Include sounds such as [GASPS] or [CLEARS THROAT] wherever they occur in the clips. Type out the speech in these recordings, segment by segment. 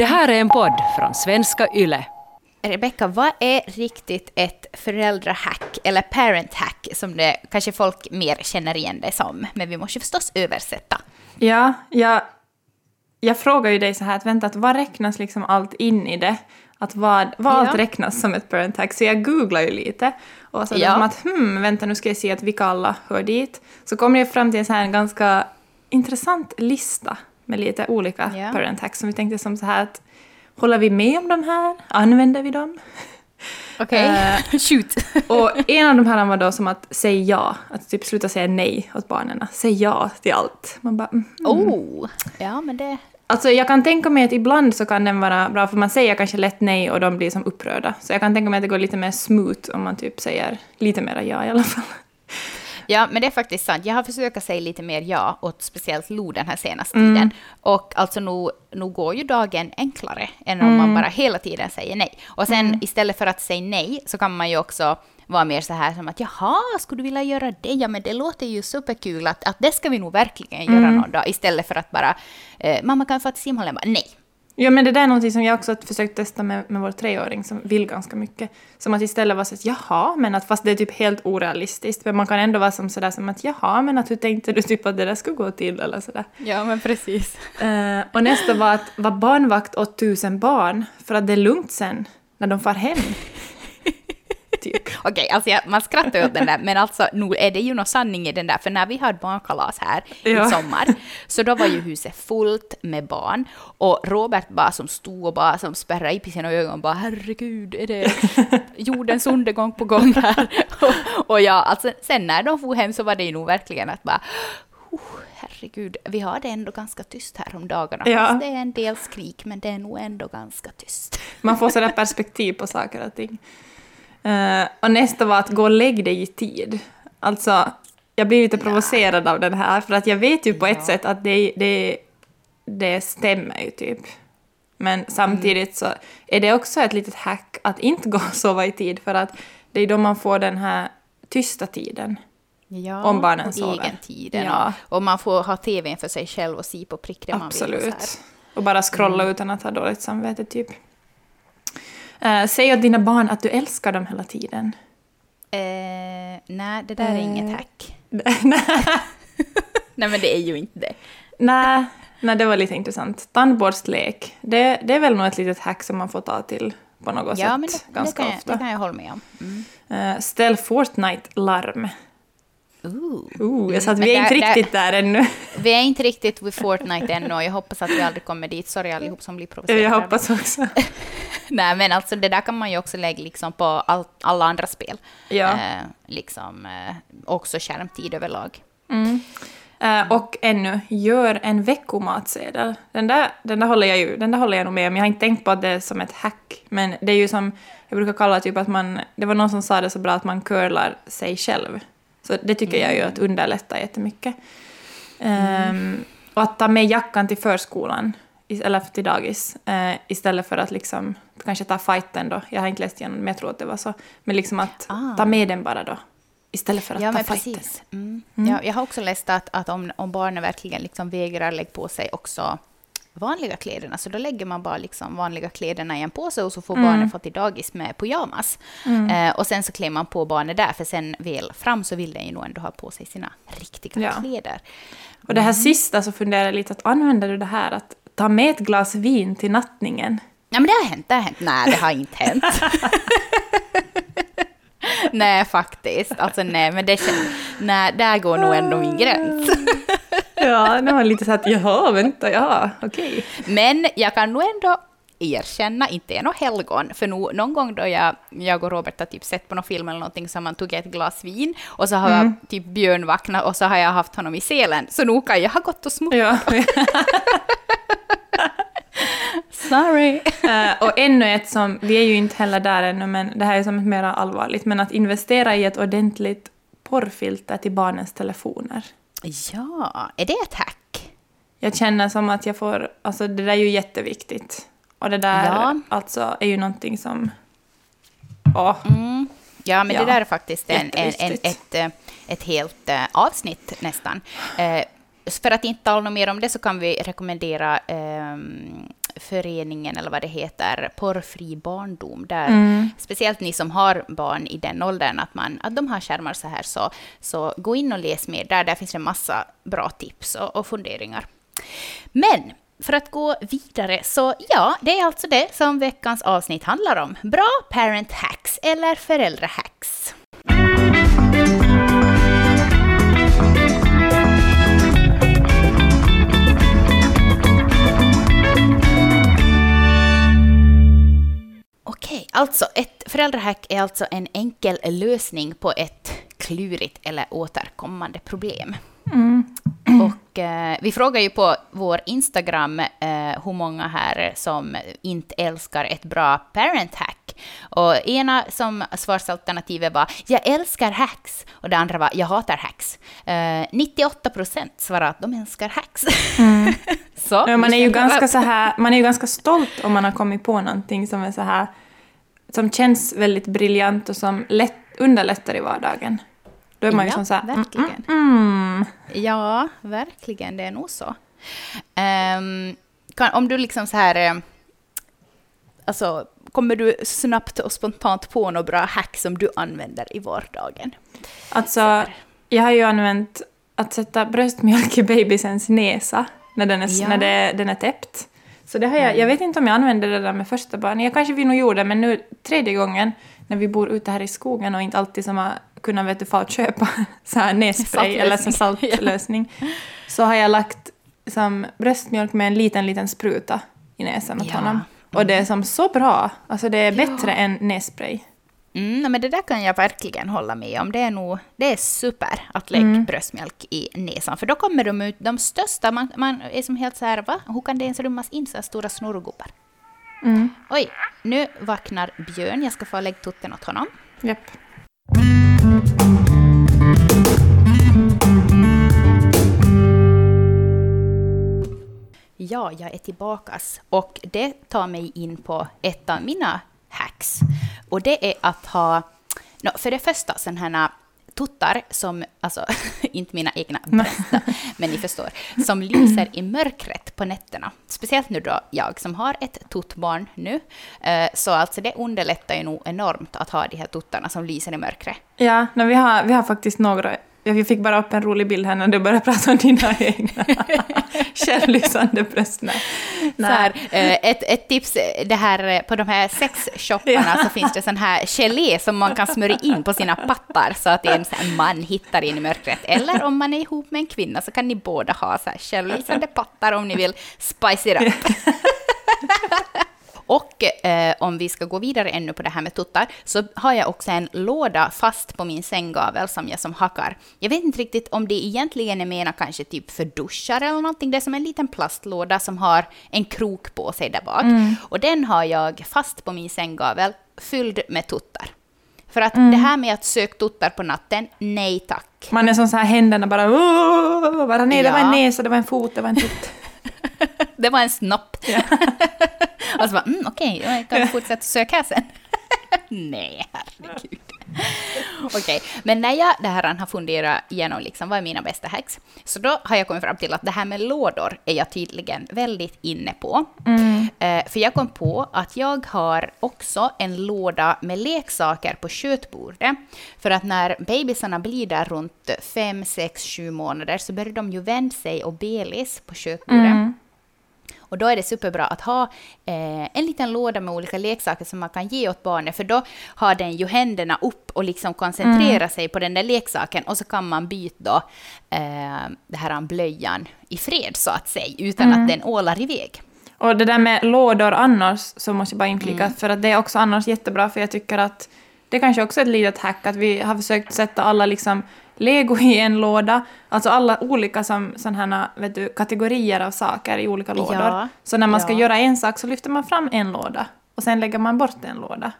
Det här är en podd från svenska YLE. Rebecka, vad är riktigt ett föräldrahack, eller parent hack, som det kanske folk mer känner igen det som? Men vi måste förstås översätta. Ja, jag, jag frågar ju dig så här att vänta, att vad räknas liksom allt in i det? Att vad, vad Ja. allt räknas som ett parent hack? Så jag googlar ju lite. Och så Ja. som att hmm, vänta nu ska jag se att vilka alla hör dit. Så kommer jag fram till en så här en ganska intressant lista med lite olika Ja. parent hacks som vi tänkte som så här att håller vi med om de här? Använder vi dem? [LAUGHS] Okej, Eh, [LAUGHS] shoot. [LAUGHS] Och en av de här var då som att säga ja, att typ sluta säga nej åt barnen. Säg ja till allt. Man bara, mm. Oh, ja men det... Alltså jag kan tänka mig att ibland så kan den vara bra, för man säger kanske lätt nej och de blir som upprörda. Så jag kan tänka mig att det går lite mer smooth om man typ säger lite mer ja i alla fall. Ja, men det är faktiskt sant. Jag har försökt säga lite mer ja åt speciellt Lo den här senaste Mm. tiden. Och alltså nu, nu går ju dagen enklare än om man bara hela tiden säger nej. Och sen istället för att säga nej så kan man ju också vara mer så här som att jaha, skulle du vilja göra det? Ja, men det låter ju superkul att, att det ska vi nog verkligen göra någon dag. Istället för att bara, eh, mamma kan jag få simhallen? Bara, Nej. Ja men det där är någonting som jag också har försökt testa med, med vår treåring som vill ganska mycket. Som att istället vara så att jaha, men att fast det är typ helt orealistiskt. Men man kan ändå vara som sådär som att jaha, men att hur tänkte du typ att det där skulle gå till eller sådär. Ja, men precis. Eh, och nästa var att vara barnvakt åt tusen barn för att det är lugnt sen när de far hem. Typ. [LAUGHS] Okej, alltså jag, man skrattar åt den där, men alltså nu är det ju någon sanning i den där, för när vi hade barnkalas här Ja. i sommar, så då var ju huset fullt med barn, och Robert bara som stod och bara som spärrade i sina ögon bara herregud, är det [LAUGHS] jordens undergång på gång här? [LAUGHS] och, och ja, alltså sen när de for hem så var det ju nog verkligen att bara "Oh, Herregud, vi har det ändå ganska tyst här om dagarna. Ja. Det är en del skrik, men det är nog ändå ganska tyst. Man får sådär perspektiv på saker och ting. Eh, och nästa var att gå och lägg dig i tid. Alltså, jag blir lite provocerad av den här, för att jag vet ju på ett sätt att det, det, det stämmer ju typ. Men samtidigt så är det också ett litet hack att inte gå och sova i tid, för att det är då man får den här tysta tiden. Ja, Om barnen och sover. egen tiden. Ja. Och, man får ha tvn för sig själv och se på prick det man vill. Absolut. Och bara scrolla utan att ha dåligt samvete, typ. Eh, säg åt dina barn att du älskar dem hela tiden. Eh, nej, det där är Eh. inget hack. [LAUGHS] [LAUGHS] nej, men det är ju inte det. nej, nej, det var lite intressant. Tandbordstlek, det, det är väl nog ett litet hack som man får ta till på något Ja, sätt men det, det, ganska kan jag, ofta. det kan jag hålla med om. Mm. Eh, ställ Fortnite-larm. Ooh. Oh, jag sa att vi är där- inte där- riktigt där ännu. [LAUGHS] Vi är inte riktigt vid Fortnite ännu och jag hoppas att vi aldrig kommer dit. Sorry allihop som blir provocerade. Jag hoppas också. [LAUGHS] Nej, men alltså det där kan man ju också lägga liksom på all, alla andra spel. Ja. Eh, liksom eh, också skärmtid överlag. Mm. Eh, och ännu, gör en veckomatsedel. Den där, den där håller jag ju, den där håller jag nog med om. Jag har inte tänkt på att det är som ett hack. Men det är ju som, jag brukar kalla typ att man, det var någon som sa det så bra att man curlar sig själv. Så det tycker jag ju att underlättar jättemycket. Ehm, och att ta med jackan till förskolan, eller till dagis, eh, istället för att liksom kanske ta fighten då. Jag har inte läst igenom men jag tror att det var så. Men liksom att Ah. ta med den bara då, istället för att Ja, ta fighten. precis. Mm. Ja, jag har också läst att, att om, om barnen verkligen liksom vägrar lägga på sig också vanliga kläderna, så då lägger man bara liksom vanliga kläderna i en påse och så får barnen få till dagis med pyjamas. Eh, och sen så klär man på barnet där, för sen väl fram så vill den ju nog ändå ha på sig sina riktiga Ja. kläder. Och det här sista så funderar jag lite att använder du det här att ta med ett glas vin till nattningen? Ja, men det har hänt, det har hänt. Nej, det har inte hänt. [LAUGHS] nej, faktiskt. Alltså nej, men det känns... Nej, där går nog ändå min gräns. Ja, det var lite så att jaha, vänta, ja, okej. Men jag kan nog ändå erkänna, inte är något helgon, för nu, någon gång då jag, jag och Robert har typ sett på någon film eller någonting så har man tagit ett glas vin och så har jag typ Björn vaknat och så har jag haft honom i selen, så nu kan jag ha gått och smuttat. Ja. [LAUGHS] Sorry. [LAUGHS] Eh, och ännu ett som, vi är ju inte heller där ännu, men det här är som ett mer allvarligt, men att investera i ett ordentligt porrfilter till barnens telefoner. Ja, är det ett hack? Jag känner som att jag får, alltså det där är ju jätteviktigt. Och det där Ja. alltså är ju någonting som, ja, Mm. Ja, men Ja, det där är faktiskt en, en, en, ett, eh, ett helt eh, avsnitt nästan. Eh, för att inte tala mer om det så kan vi rekommendera ehm, föreningen, eller vad det heter, Porrfri barndom, där Mm. speciellt ni som har barn i den åldern, att, man, att de har skärmar så här, så, så gå in och läs mer där, där finns det en massa bra tips och, och funderingar. Men för att gå vidare, så ja, det är alltså det som veckans avsnitt handlar om. Bra parent hacks eller föräldrahacks. Okej, alltså ett föräldrahack är alltså en enkel lösning på ett klurigt eller återkommande problem. [CLEARS THROAT] Och eh, vi frågar ju på vår Instagram eh, hur många här som inte älskar ett bra parent hack. Och ena som svarsalternativet var ”jag älskar hacks” och det andra var ”jag hatar hacks”. Eh, 98 procent svarade att de älskar hacks. [LAUGHS] Så, Ja, man, är ju ska- ganska så här, man är ju ganska stolt om man har kommit på någonting som är så här som känns väldigt briljant och som lätt, underlättar i vardagen. Då är man ju Ja, som så här, mm, verkligen. mm, Ja, verkligen, det är nog så. Ehm, kan, om du liksom så här... eh, Alltså, kommer du snabbt och spontant på några bra hack som du använder i vardagen? Alltså, jag har ju använt att sätta bröstmjölk i bebisens näsa när den är, Ja. när det, den är täppt. Så det har jag, jag vet inte om jag använde det där med första barnet. Jag kanske vi nog gjorde men nu tredje gången när vi bor ute här i skogen och inte alltid som har kunnat vet du, få att köpa [LAUGHS] så här nässpray eller så Saltlösning. [LAUGHS] så har jag lagt som bröstmjölk med en liten, liten spruta i näsan åt Ja. honom. Och det är som så bra. Alltså det är bättre än nässpray. Mm, men det där kan jag verkligen hålla med om. Det är, nog, det är super att lägga Mm. bröstmjölk i näsan, för då kommer de ut, de största, man, man är som helt så här, va? Hur kan det ens rymmas in så här stora snurrgubbar? Mm. Oj, nu vaknar Björn, jag ska få lägga tutten åt honom. Japp. Ja, jag är tillbakas och det tar mig in på ett av mina hacks. Och det är att ha, no, för det första, sådana här tuttar som, alltså [LAUGHS] inte mina egna [LAUGHS] bröst, men ni förstår, som lyser i mörkret på nätterna. Speciellt nu då jag som har ett tuttbarn nu. Eh, Så alltså det underlättar ju nog enormt att ha de här tuttarna som lyser i mörkret. Ja, no, vi, har, vi har faktiskt några. Jag fick bara upp en rolig bild här när du började prata om dina [LAUGHS] egna [LAUGHS] självlysande bröst. Nej. Här, eh, ett, ett tips, eh, det här, eh, på de här sexshopparna [LAUGHS] så finns det sån här gelé som man kan smörja in på sina pattar så att en sån man hittar in i mörkret. Eller om man är ihop med en kvinna så kan ni båda ha så här självlysande pattar om ni vill spice it up. Och eh, om vi ska gå vidare ännu på det här med tuttar, så har jag också en låda fast på min sänggavel som jag som hackar. Jag vet inte riktigt om det egentligen är menat kanske typ för duschar eller någonting. Det är som en liten plastlåda som har en krok på sig där bak. Och den har jag fast på min sänggavel, fylld med tuttar. För att det här med att söka tuttar på natten, nej tack. Man är som så här händerna bara... Bara nej, det var en Ja. näsa, det var en fot, det var en tutt. [LAUGHS] Det var en snopp. [LAUGHS] och så bara, mm, okej, jag kan fortsätta söka här sen. [LAUGHS] Nej, herregud. Okej, men när jag det här har funderat igenom liksom, vad är mina bästa hacks, så då har jag kommit fram till att det här med lådor är jag tydligen väldigt inne på. Eh, för jag kom på att jag har också en låda med leksaker på köttbordet. För att när bebisarna blir där runt 5, 6, 7 månader så börjar de ju vända sig och belis på köttbordet. Och då är det superbra att ha eh, en liten låda med olika leksaker som man kan ge åt barnet, för då har den ju händerna upp och liksom koncentrerar sig på den där leksaken och så kan man byta då eh, det här blöjan i fred så att säga, utan att den ålar iväg. Och det där med lådor annars, så måste jag bara inflika, Mm. för att det är också annars jättebra, för jag tycker att det kanske också är ett litet hack att vi har försökt sätta alla liksom lego i en låda, alltså alla olika som, sådana vet du, kategorier av saker i olika lådor. Ja, Så när man ska ja. göra en sak så lyfter man fram en låda och sen lägger man bort en låda.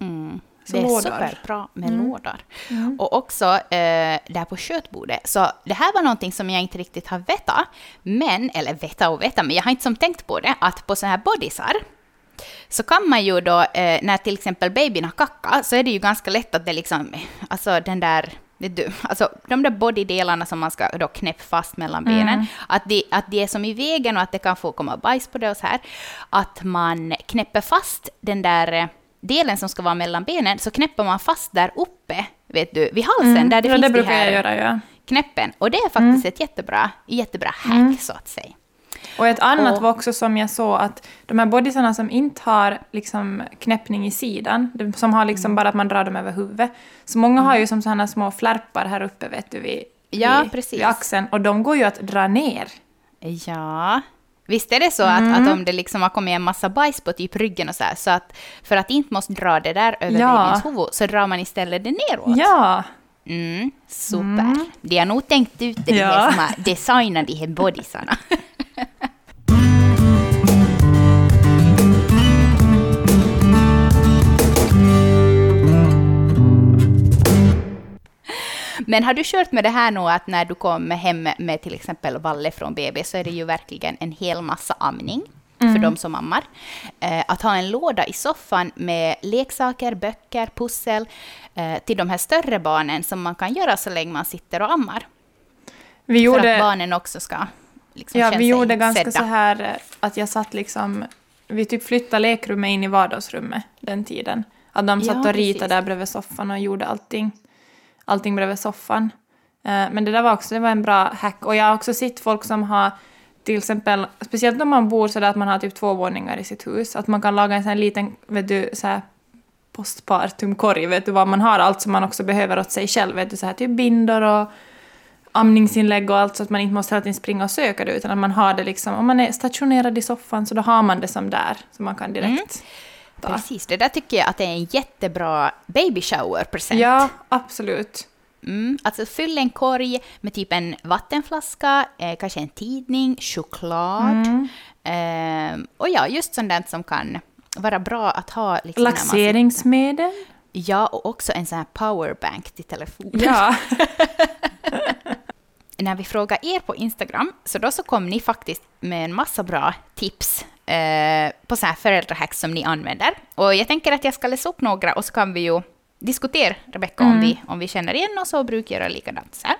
Mm. Så det är lådor. superbra med lådor. Och också eh, där på köttbordet. Så det här var någonting som jag inte riktigt har vetat. Men, eller veta och veta, men jag har inte som tänkt på det, att på så här bodysar så kan man ju då, eh, när till exempel babyn har kackat, så är det ju ganska lätt att det liksom, alltså den där vet du, alltså de där bodydelarna som man ska då knäppa fast mellan benen, att, de, att de är som i vägen och att det kan få komma bajs på det och så här, att man knäpper fast den där eh, delen som ska vara mellan benen, så knäpper man fast där uppe, vet du, vid halsen, där det ja, finns det de här göra, ja. knäppen. Och det är faktiskt ett jättebra, jättebra hack, så att säga. Och ett annat Och- var också som jag såg att de här bodysarna som inte har liksom knäppning i sidan, som har Mm. liksom bara att man drar dem över huvudet. Så många har ju som sådana små flärpar här uppe vet du vid, Ja, vid, precis. vid axeln och de går ju att dra ner. Ja, visst är det så att, att om det liksom har kommit en massa bajs på typ ryggen och så här, så att för att inte måste dra det där över Ja. babys huvud så drar man istället det neråt. Ja, Mm, super. De har nog tänkt ut det, de Ja. här som har designat de här bodysarna. [LAUGHS] [LAUGHS] Men har du kört med det här nu att när du kommer hem med till exempel Valle från BB så är det ju verkligen en hel massa amning för de som ammar. Eh, att ha en låda i soffan med leksaker, böcker, pussel eh, till de här större barnen som man kan göra så länge man sitter och ammar. vi För gjorde... att barnen också ska liksom Ja, vi gjorde ganska sedda. så här eh, att jag satt liksom... Vi typ flyttade lekrummet in i vardagsrummet den tiden. Att de satt Ja, och ritade precis. där bredvid soffan och gjorde allting, allting bredvid soffan. Eh, Men det där var också det var en bra hack. Och jag har också sett folk som har till exempel, speciellt om man bor så där att man har typ två våningar i sitt hus, att man kan laga en sån här liten, vet du, så här postpartumkorg, vet du, var man har allt som man också behöver åt sig själv, vet du, så här typ bindor och amningsinlägg och allt så att man inte måste hela tiden springa och söka det utan att man har det liksom, om man är stationerad i soffan så då har man det som där, så man kan direkt ta. Precis, det där tycker jag att det är en jättebra baby shower-present. Ja, absolut. Mm, alltså fyll en korg med typ en vattenflaska, eh, kanske en tidning, choklad. Eh, och ja, just sånt som kan vara bra att ha. Liksom, Laxeringsmedel. Ja, och också en sån här powerbank till telefonen. Ja. [LAUGHS] När vi frågar er på Instagram, så då så kom ni faktiskt med en massa bra tips eh, på så här föräldrahacks som ni använder. Och jag tänker att jag ska läsa upp några och så kan vi ju diskutera, Rebecka, om, vi, om vi känner igen oss och brukar göra likadant. Så här.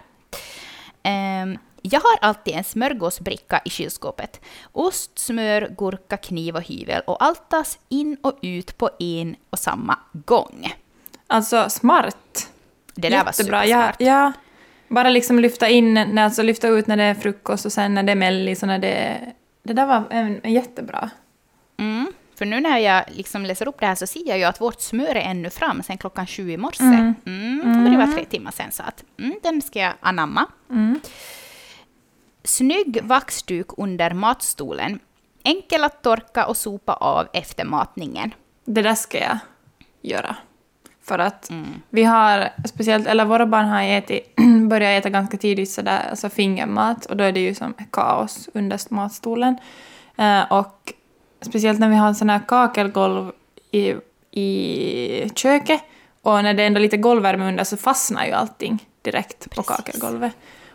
Ehm, jag har alltid en smörgåsbricka i kylskåpet. Ost, smör, gurka, kniv och hyvel och allt tas in och ut på en och samma gång. Alltså smart. Det där var Jättebra. supersmart. Ja, ja. Bara liksom lyfta in, när- alltså lyfta ut när det är frukost och sen när det är mellis och när det är... Det där var en, en jättebra. Mm. För nu när jag liksom läser upp det här så ser jag ju att vårt smör är ännu fram sen klockan sju i morse. Mm. Mm. Och det var tre timmar sen så att mm, den ska jag anamma. Mm. Snygg vaxduk under matstolen. Enkel att torka och sopa av efter matningen. Det där ska jag göra. För att Mm. vi har, speciellt, eller våra barn har ätit, [CLEARS THROAT] börjat äta ganska tidigt sådär, alltså fingermat och då är det ju som kaos under matstolen. Eh, och speciellt när vi har en sån här kakelgolv i, i köket och när det är ändå lite golvvärme under så fastnar ju allting direkt på Precis. kakelgolvet.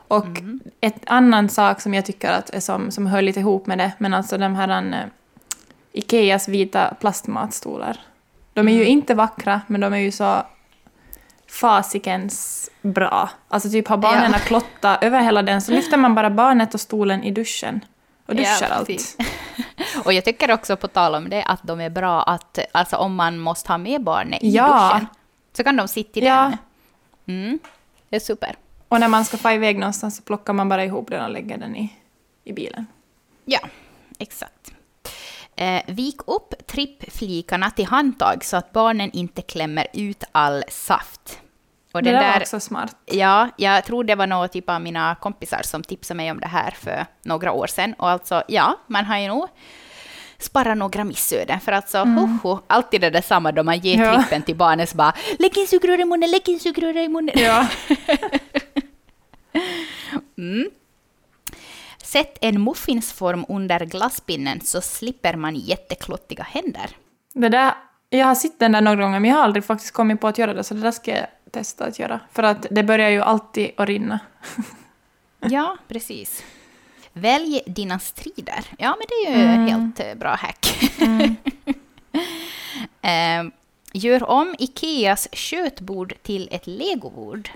Och ett annan sak som jag tycker att är som, som hör lite ihop med det, men alltså de här eh, Ikeas vita plastmatstolar. De är ju inte vackra, men de är ju så fasikens bra. Alltså typ har barnen Ja. klotta över hela den så lyfter man bara barnet och stolen i duschen och duschar Ja, allt. [LAUGHS] Och jag tycker också på tal om det att de är bra att, alltså om man måste ha med barnet i Ja. duschen, så kan de sitta i Ja. den. Mm. Det är super. Och när man ska få iväg någonstans så plockar man bara ihop den och lägger den i, i bilen. Ja, exakt. Eh, vik upp trippflikarna till handtag så att barnen inte klämmer ut all saft. Och det den där var också smart. ja, jag tror det var några typ av mina kompisar som tipsade mig om det här för några år sedan. Och alltså, ja, man har ju nog sparat några missöden. För alltså, ho, ho, alltid det där samma då man ger Mm. Ja. trippen till barnet så bara lägg in sugrör i munnen, lägg in sugrör i munnen. Ja. [LAUGHS] Sätt en muffinsform under glasspinnen så slipper man jätteklottiga händer. Det där, jag har sett den där några gånger men jag har aldrig faktiskt kommit på att göra det så det där ska jag testa att göra. För att det börjar ju alltid att rinna. [LAUGHS] Ja, precis. Välj dina strider. Ja, men det är ju Mm. helt eh, bra hack. [LAUGHS] eh, gör om Ikeas köttbord till ett legobord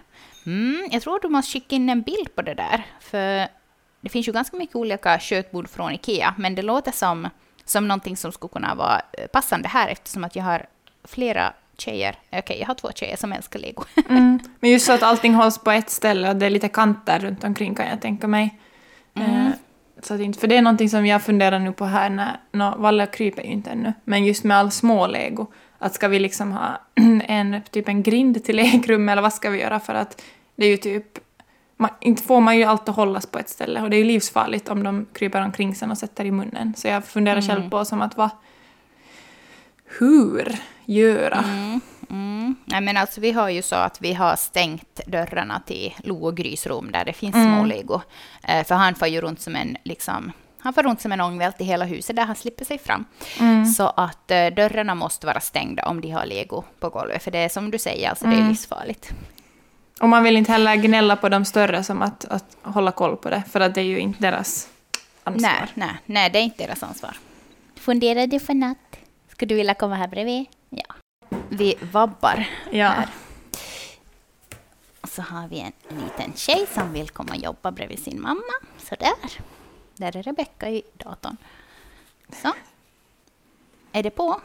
Mm, jag tror du måste skicka in en bild på det där. För det finns ju ganska mycket olika köttbord från Ikea, men det låter som, som någonting som skulle kunna vara eh, passande här eftersom att jag har flera tjejer, okej okay, jag har två tjejer som älskar lego. [LAUGHS] Mm. Men just så att allting hålls på ett ställe och det är lite kanter runt omkring kan jag tänka mig. Mm. Eh, så att inte, för det är någonting som jag funderar nu på här när, no, Valle kryper ju inte ännu, men just med all små lego, att ska vi liksom ha [CLEARS THROAT] en, typ en grind till [LAUGHS] lekrum eller vad ska vi göra för att det är ju typ man, inte får man ju alltid hållas på ett ställe och det är ju livsfarligt om de kryper omkring sen och sätter i munnen. Så jag funderar mm. själv på som att vad... Hur göra? Mm. Mm. Nej, men alltså, vi har ju så att vi har stängt dörrarna till Lo och Grys rum där det finns mm. små lego. Eh, för han får ju runt som en liksom, han får runt som en ångvält i hela huset där han slipper sig fram. Mm. Så att eh, dörrarna måste vara stängda om de har lego på golvet. För det är som du säger, alltså, det är mm. livsfarligt. Och man vill inte heller gnälla på de större som att, att hålla koll på det, för att det är ju inte deras ansvar. Nej, nej, nej det är inte deras ansvar. Funderar du för natt? Skulle du vilja komma här bredvid? Ja. Vi vabbar ja. här. Och så har vi en liten tjej som vill komma och jobba bredvid sin mamma. Så där. Där är Rebecka i datorn. Så. Är det på?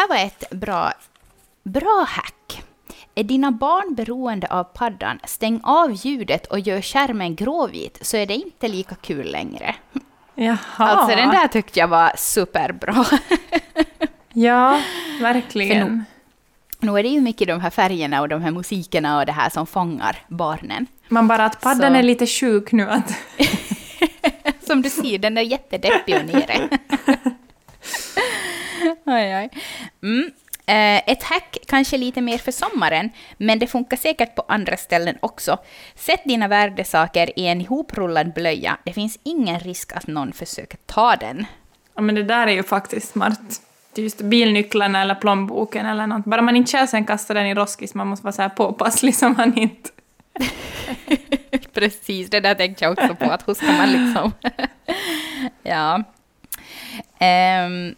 Här var ett bra, bra hack. Är dina barn beroende av paddan, stäng av ljudet och gör skärmen gråvit så är det inte lika kul längre. Jaha. Alltså den där tyckte jag var superbra. [LAUGHS] ja, verkligen. Nu, är det ju mycket de här färgerna och de här musikerna och det här som fångar barnen. Man bara att paddan så. är lite sjuk nu. Att [LAUGHS] som du ser, den är jättedeppig och nere. [LAUGHS] [LAUGHS] oj, oj. Mm. Eh, ett hack kanske lite mer för sommaren, men det funkar säkert på andra ställen också. Sätt dina värdesaker i en ihoprullad blöja. Det finns ingen risk att någon försöker ta den. Ja, men det där är ju faktiskt smart. Just bilnycklarna eller plånboken eller något. Bara man inte själv sen kastar den i roskis, man måste vara så här påpasslig som man inte... [LAUGHS] Precis, det där tänkte jag också på, att hur ska man liksom... [LAUGHS] ja. Um,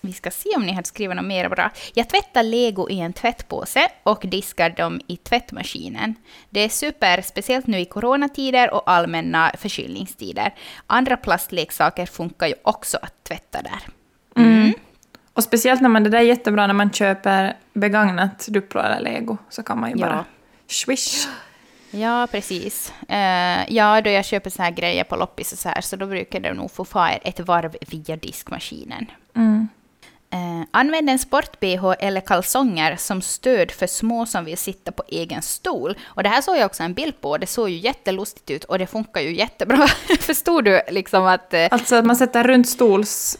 vi ska se om ni har skrivit något mer bra. Jag tvättar lego i en tvättpåse och diskar dem i tvättmaskinen. Det är super, speciellt nu i coronatider och allmänna förkylningstider. Andra plastleksaker funkar ju också att tvätta där. Mm. Mm. Och speciellt när man, det där är jättebra när man köper begagnat Duplo eller lego, så kan man ju bara ja. swish. [GASPS] Ja, precis. Uh, ja, då jag köper så här grejer på loppis och så här, så då brukar det nog få fara ett varv via diskmaskinen. Mm. Uh, använd en sport-bh eller kalsonger som stöd för små som vill sitta på egen stol. Och det här såg jag också en bild på, det såg ju jättelustigt ut och det funkar ju jättebra. [LAUGHS] Förstod du liksom att... Uh, alltså att man sätter runt stols...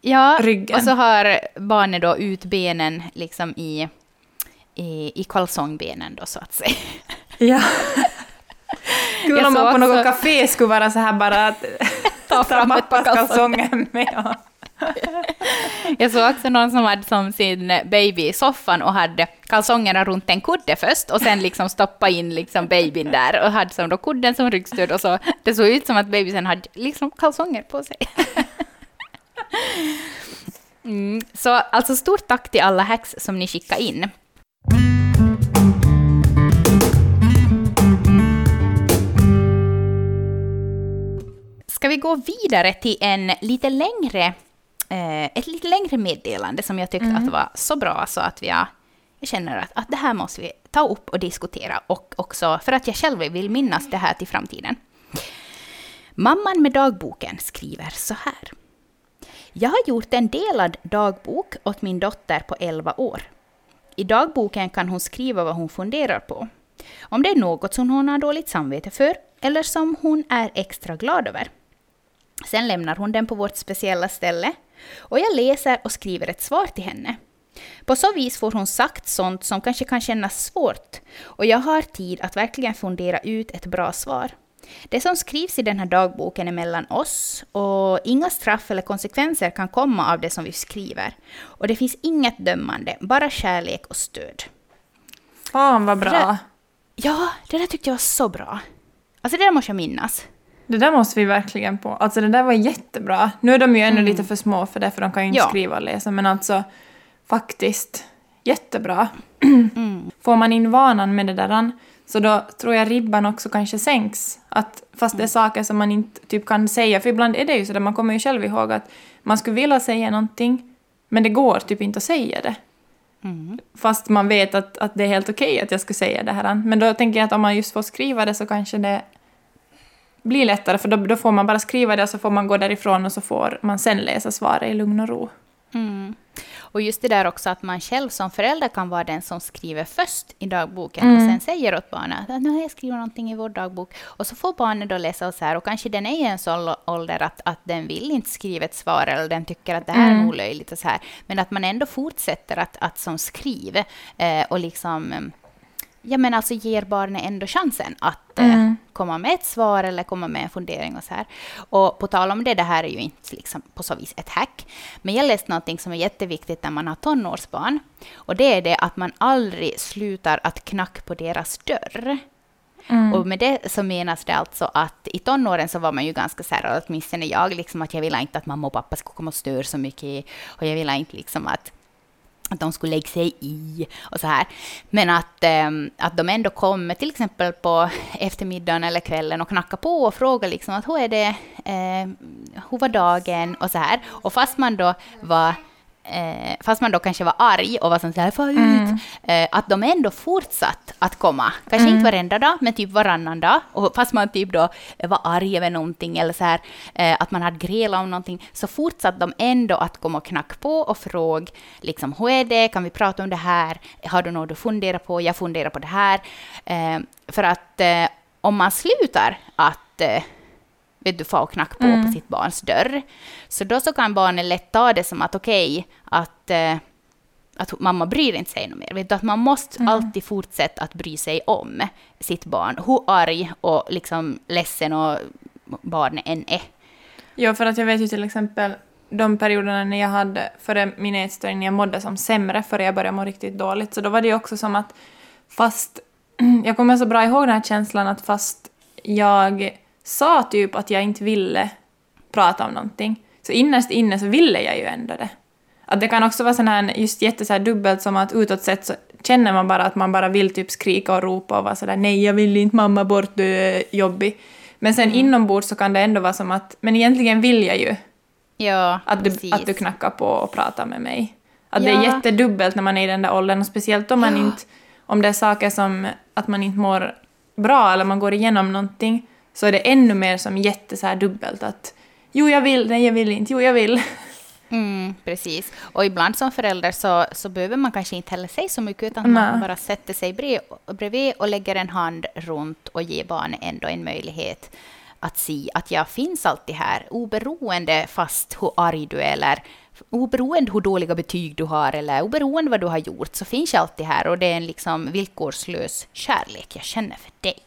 Ja, ryggen. och så har barnet då ut benen liksom i, i, i kalsongbenen då så att säga. Ja. [LAUGHS] Kul om man på något café skulle vara så här bara att [LAUGHS] ta fram ett par kalsonger med. [LAUGHS] Jag såg också någon som hade som sin baby i soffan och hade kalsongerna runt en kudde först och sen liksom stoppa in liksom babyn där och hade som då kudden som ryggstöd och så. Det såg ut som att babysen hade liksom kalsonger på sig. [LAUGHS] Mm, så alltså stort tack till alla hacks som ni skickade in. Ska vi gå vidare till en lite längre, eh, ett lite längre meddelande som jag tyckte mm. att var så bra så att vi har, jag känner att, att det här måste vi ta upp och diskutera och också för att jag själv vill minnas det här till framtiden. Mamman med dagboken skriver så här. Jag har gjort en delad dagbok åt min dotter på 11 år. I dagboken kan hon skriva vad hon funderar på. Om det är något som hon har dåligt samvete för eller som hon är extra glad över. Sen lämnar hon den på vårt speciella ställe och jag läser och skriver ett svar till henne. På så vis får hon sagt sånt som kanske kan kännas svårt och jag har tid att verkligen fundera ut ett bra svar. Det som skrivs i den här dagboken är mellan oss och inga straff eller konsekvenser kan komma av det som vi skriver. Och det finns inget dömande, bara kärlek och stöd. Fan vad bra! Det där, ja, det där tyckte jag var så bra. Alltså det där måste jag minnas. Det där måste vi verkligen på. Alltså det där var jättebra. Nu är de ju ännu lite för små för det, för de kan ju inte Ja. skriva och läsa. Men alltså faktiskt jättebra. [CLEARS THROAT] Får man in vanan med det där så då tror jag ribban också kanske sänks. Att, fast det är saker som man inte typ kan säga. För ibland är det ju så där man kommer ju själv ihåg att man skulle vilja säga någonting men det går typ inte att säga det. Fast man vet att, att det är helt okej att jag ska säga det här. Men då tänker jag att om man just får skriva det så kanske det blir lättare, för då, då får man bara skriva det och så får man gå därifrån och så får man sen läsa svaret i lugn och ro. Mm. Och just det där också att man själv som förälder kan vara den som skriver först i dagboken och sen säger åt barnet att nu har jag skrivit någonting i vår dagbok. Och så får barnet då läsa och så här och kanske den är i en sån ålder att, att den vill inte skriva ett svar eller den tycker att det här är olöjligt och så här. Men att man ändå fortsätter att, att som skriver eh, och liksom eh, ja, men alltså ger barnet ändå chansen att eh, komma med ett svar eller komma med en fundering och så här. Och på tal om det, det här är ju inte liksom på så vis ett hack, men jag läste någonting som är jätteviktigt när man har tonårsbarn, och det är det att man aldrig slutar att knacka på deras dörr. Och med det så menas det alltså att i tonåren så var man ju ganska så här, åtminstone jag, liksom att jag ville inte att mamma och pappa skulle komma och störa så mycket, och jag ville inte liksom att att de skulle lägga sig i och så här. Men att, eh, att de ändå kommer till exempel på eftermiddagen eller kvällen och knackar på och frågar liksom att hur är det, eh, hur var dagen och så här. Och fast man då var Eh, fast man då kanske var arg och var sån så här, far ut, eh, att de ändå fortsatt att komma. Kanske inte varenda dag, men typ varannan dag. Och fast man typ då var arg över någonting eller så här, eh, att man hade grälat om någonting, så fortsatte de ändå att komma och knacka på och fråga liksom, hur är det, kan vi prata om det här, har du något du funderar på, jag funderar på det här. Eh, för att eh, om man slutar att eh, vet du, få och knacka på på sitt barns dörr. Så då så kan barnet lätt ta det som att okej, att, eh, att mamma bryr inte sig mer. Vet du, att man måste alltid fortsätta att bry sig om sitt barn, hur arg och liksom ledsen och barnet än är. Ja, för att jag vet ju till exempel de perioderna när jag hade, före min ätstörning, när jag mådde som sämre, före jag började må riktigt dåligt, så då var det ju också som att fast, [CLEARS THROAT] jag kommer så bra ihåg den här känslan att fast jag sa typ att jag inte ville prata om någonting, så innerst inne så ville jag ju ändå det. Att det kan också vara sån här, just jätte så här dubbelt som att utåt sett så känner man bara att man bara vill typ skrika och ropa och vara sådär nej jag vill inte mamma bort, du är jobbig. Men sen inombords så kan det ändå vara som att, men egentligen vill jag ju Ja, att du, precis. att du knackar på och pratar med mig. Att det Ja. är jättedubbelt när man är i den där åldern, och speciellt om man inte, om det är saker som att man inte mår bra eller man går igenom någonting, så är det ännu mer som jätte så här dubbelt att jo jag vill, nej jag vill inte, jo jag vill. [LAUGHS] Mm, precis. Och ibland som förälder så, så behöver man kanske inte heller säga så mycket, utan man Nej. bara sätter sig bredvid och lägger en hand runt och ger barnet ändå en möjlighet att se att jag finns alltid här, oberoende fast hur arg du är, eller oberoende hur dåliga betyg du har, eller oberoende vad du har gjort, så finns jag alltid här och det är en liksom villkorslös kärlek jag känner för dig.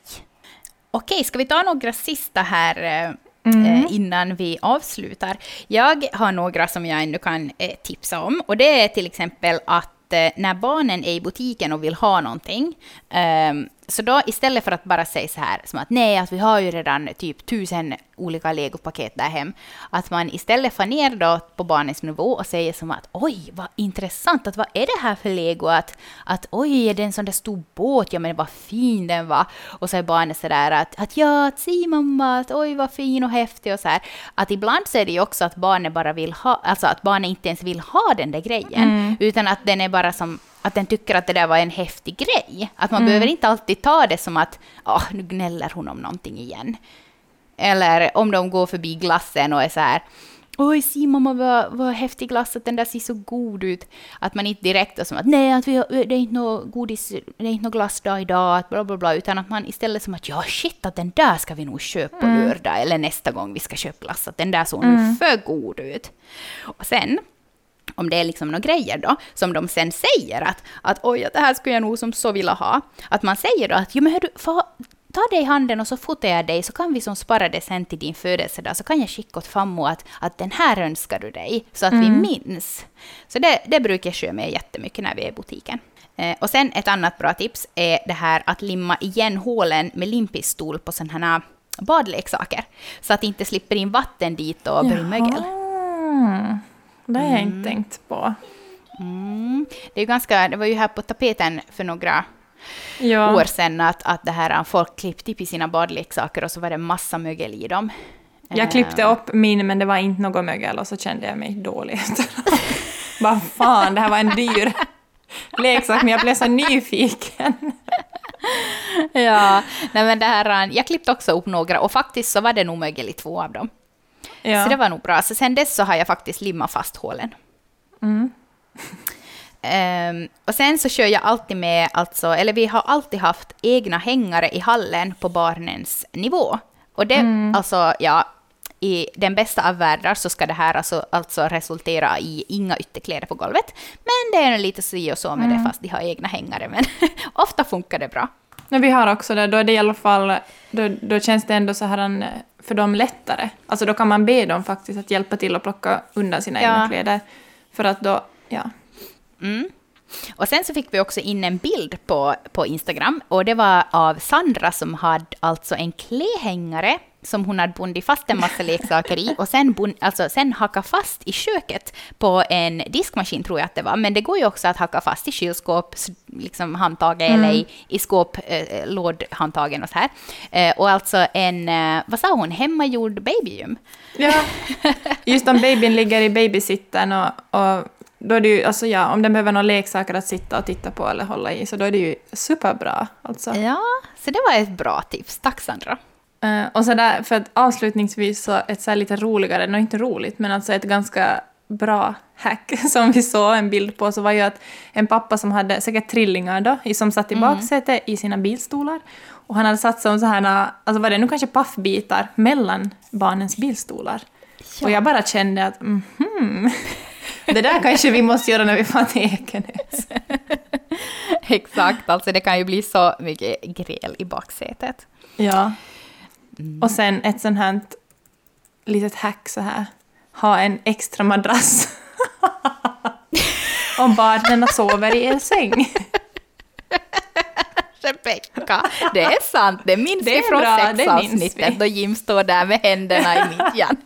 Okej, ska vi ta några sista här eh, eh, innan vi avslutar? Jag har några som jag ännu kan eh, tipsa om. Och det är till exempel att när barnen är i butiken och vill ha någonting, ehm, så då istället för att bara säga så här som att nej, att vi har ju redan typ tusen olika legopaket där hem, att man istället får ner då på barnens nivå och säger som att oj, vad intressant, att vad är det här för lego? Att, att oj, är det en sån där stor båt? Ja, men vad fin den var. Och så är barnet så där att, att ja, att se mamma, att oj, vad fin och häftig och så här. Att ibland så är det ju också att barnet bara vill ha, alltså att barnet inte ens vill ha den där grejen, utan att den är bara som att den tycker att det där var en häftig grej. Att man behöver inte alltid ta det som att ah, nu gnäller hon om någonting igen. Eller om de går förbi glassen och är så här Oj, se mamma vad, vad häftig glass, att den där ser så god ut. Att man inte direkt är som att nej, att vi har, det är inte något godis, det är inte någon glassdag idag, att bla bla bla, utan att man istället som att ja shit, att den där ska vi nog köpa på lördag eller nästa gång vi ska köpa glass, att den där såg nog för god ut. Och sen om det är liksom några grejer då, som de sen säger att, att oj, det här skulle jag nog som så vilja ha. Att man säger då att, jo men hör du, få, ta det i handen och så fotar jag dig, så kan vi som spara det sen till din födelsedag, så kan jag skicka åt fammo att, att den här önskar du dig, så att vi minns. Så det, det brukar jag köra med jättemycket när vi är i butiken. Eh, och sen ett annat bra tips är det här att limma igen hålen med limpistol på sådana här badleksaker. Så att det inte slipper in vatten dit och blir mögel. Det har jag inte tänkt på. Mm. Det, är ganska, det var ju här på tapeten för några Ja. år sedan att, att det här, folk klippte upp i sina badleksaker och så var det massa mögel i dem. Jag klippte Eh, upp min, men det var inte något mögel och så kände jag mig dålig. [LAUGHS] Vad fan, det här var en dyr leksak, men jag blev så nyfiken. [LAUGHS] Ja, nej men det här, jag klippte också upp några och faktiskt så var det nog mögel i två av dem. Ja. Så det var nog bra. Så sen dess så har jag faktiskt limmat fast hålen. Mm. [LAUGHS] Ehm, och sen så kör jag alltid med, alltså, eller vi har alltid haft egna hängare i hallen på barnens nivå. Och det, Mm. alltså, ja, i den bästa av världar så ska det här alltså, alltså resultera i inga ytterkläder på golvet. Men det är lite si och så med Mm. det fast de har egna hängare. Men [LAUGHS] ofta funkar det bra. Men vi har också det, då är det i alla fall, då, då känns det ändå så här en, för dem lättare. Alltså då kan man be dem faktiskt att hjälpa till att plocka undan sina Ja. egna kläder. För att då, ja. Mm. Och sen så fick vi också in en bild på, på Instagram och det var av Sandra som hade alltså en klähängare som hon hade bundit fast en massa leksaker i och sen, bund, alltså, sen hacka fast i köket på en diskmaskin tror jag att det var. Men det går ju också att hacka fast i kylskåp, s- liksom handtaget eller i, i skåp, eh, lådhandtagen och så här. Eh, och alltså en, eh, vad sa hon, hemmagjord babygym. ja. [LAUGHS] Just om babyn ligger i babysittern och, och då är det ju, alltså ja, om den behöver några leksaker att sitta och titta på eller hålla i, så då är det ju superbra. Alltså. Ja, så det var ett bra tips. Tack Sandra. Eh, och så där, för att avslutningsvis så ett så lite roligare, nå inte roligt, men alltså ett ganska bra hack [LAUGHS] som vi såg en bild på så var ju att en pappa som hade säkert trillingar då, som satt i baksätet i sina bilstolar och han hade satt som så här, alltså var det nu kanske paffbitar mellan barnens bilstolar. Och jag bara kände att mhm, [LAUGHS] det där kanske vi måste göra när vi får till Ekenäs. [LAUGHS] Exakt, alltså det kan ju bli så mycket gräl i baksätet. Ja. Och sen ett sånt här litet hack så här. Ha en extra madrass. [LAUGHS] Om barnen sover i en säng. Rebecka, det är sant, det minns Det vi från bra, sexavsnittet då Jim står där med händerna i midjan. [LAUGHS]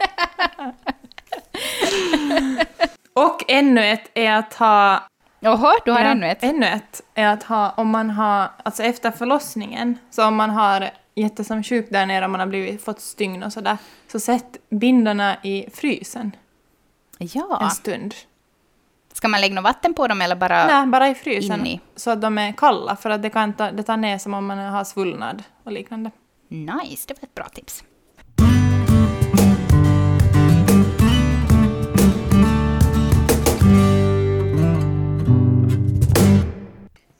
Och ännu ett är att ha... Jaha, du har ja, ännu ett. Ännu ett är att ha, om man har, alltså efter förlossningen, så om man har jättesom sjuk där nere, om man har blivit, fått stygn och sådär, så sätt bindorna i frysen Ja, en stund. ska man lägga något vatten på dem eller bara... Nej, bara i frysen. in i. Så att de är kalla, för att det, kan ta, det tar ner som om man har svullnad och liknande. Nice, det var ett bra tips.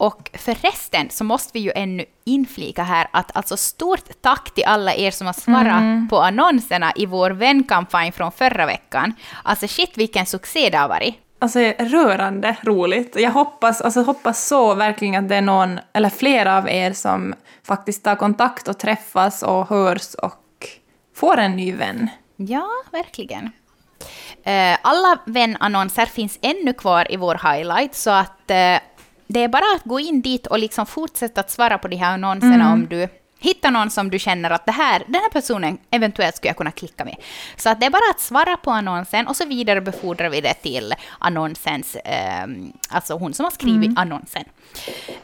Och förresten så måste vi ju ännu inflika här att alltså stort tack till alla er som har svarat på annonserna i vår vänkampanj från förra veckan. Alltså shit vilken succé det har varit. Alltså rörande roligt. Jag hoppas, alltså, hoppas så verkligen att det är någon, eller flera av er som faktiskt tar kontakt och träffas och hörs och får en ny vän. Ja, verkligen. Eh, Alla vänannonser finns ännu kvar i vår highlight, så att eh, det är bara att gå in dit och liksom fortsätta att svara på de här annonserna om du hittar någon som du känner att det här, den här personen eventuellt skulle jag kunna klicka med. Så att det är bara att svara på annonsen och så vidarebefordrar vi det till annonsens, eh, alltså hon som har skrivit annonsen.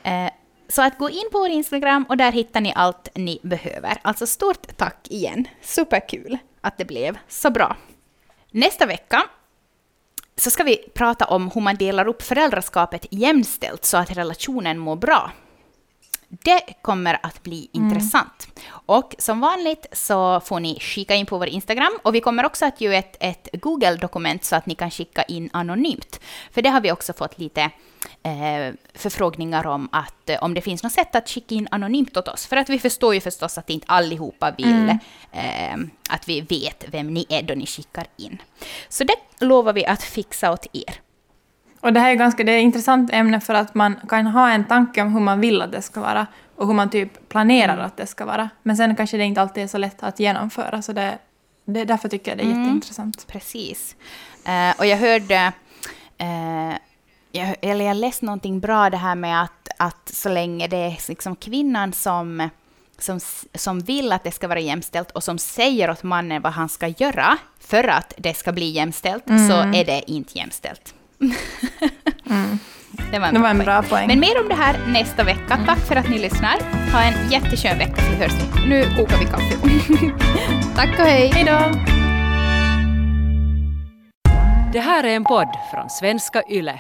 Eh, så att gå in på vår Instagram och där hittar ni allt ni behöver. Alltså stort tack igen. Superkul att det blev så bra. Nästa vecka så ska vi prata om hur man delar upp föräldraskapet jämställt så att relationen mår bra. Det kommer att bli intressant. Och som vanligt så får ni kika in på vår Instagram och vi kommer också att göra ett, ett Google-dokument så att ni kan skicka in anonymt. För det har vi också fått lite eh, förfrågningar om att eh, om det finns något sätt att skicka in anonymt åt oss. För att vi förstår ju förstås att inte allihopa vill eh, att vi vet vem ni är då ni skickar in. Så det lovar vi att fixa åt er. Och det här är ganska det är ett intressant ämne för att man kan ha en tanke om hur man vill att det ska vara och hur man typ planerar att det ska vara. Men sen kanske det inte alltid är så lätt att genomföra, så det, det, därför tycker jag det är jätteintressant. Precis. Eh, och jag hörde, eh, jag, eller jag läste någonting bra det här med att, att så länge det är liksom kvinnan som, som, som vill att det ska vara jämställt och som säger åt mannen vad han ska göra för att det ska bli jämställt, så är det inte jämställt. Det var en, Det var bra en poäng. bra poäng. Men mer om det här nästa vecka. Tack för att ni lyssnar. Ha en jätteskön vecka så hörs vi. Nu kokar vi kaffe. [LAUGHS] Tack och hej. Hej då! Det här är en podd från svenska YLE.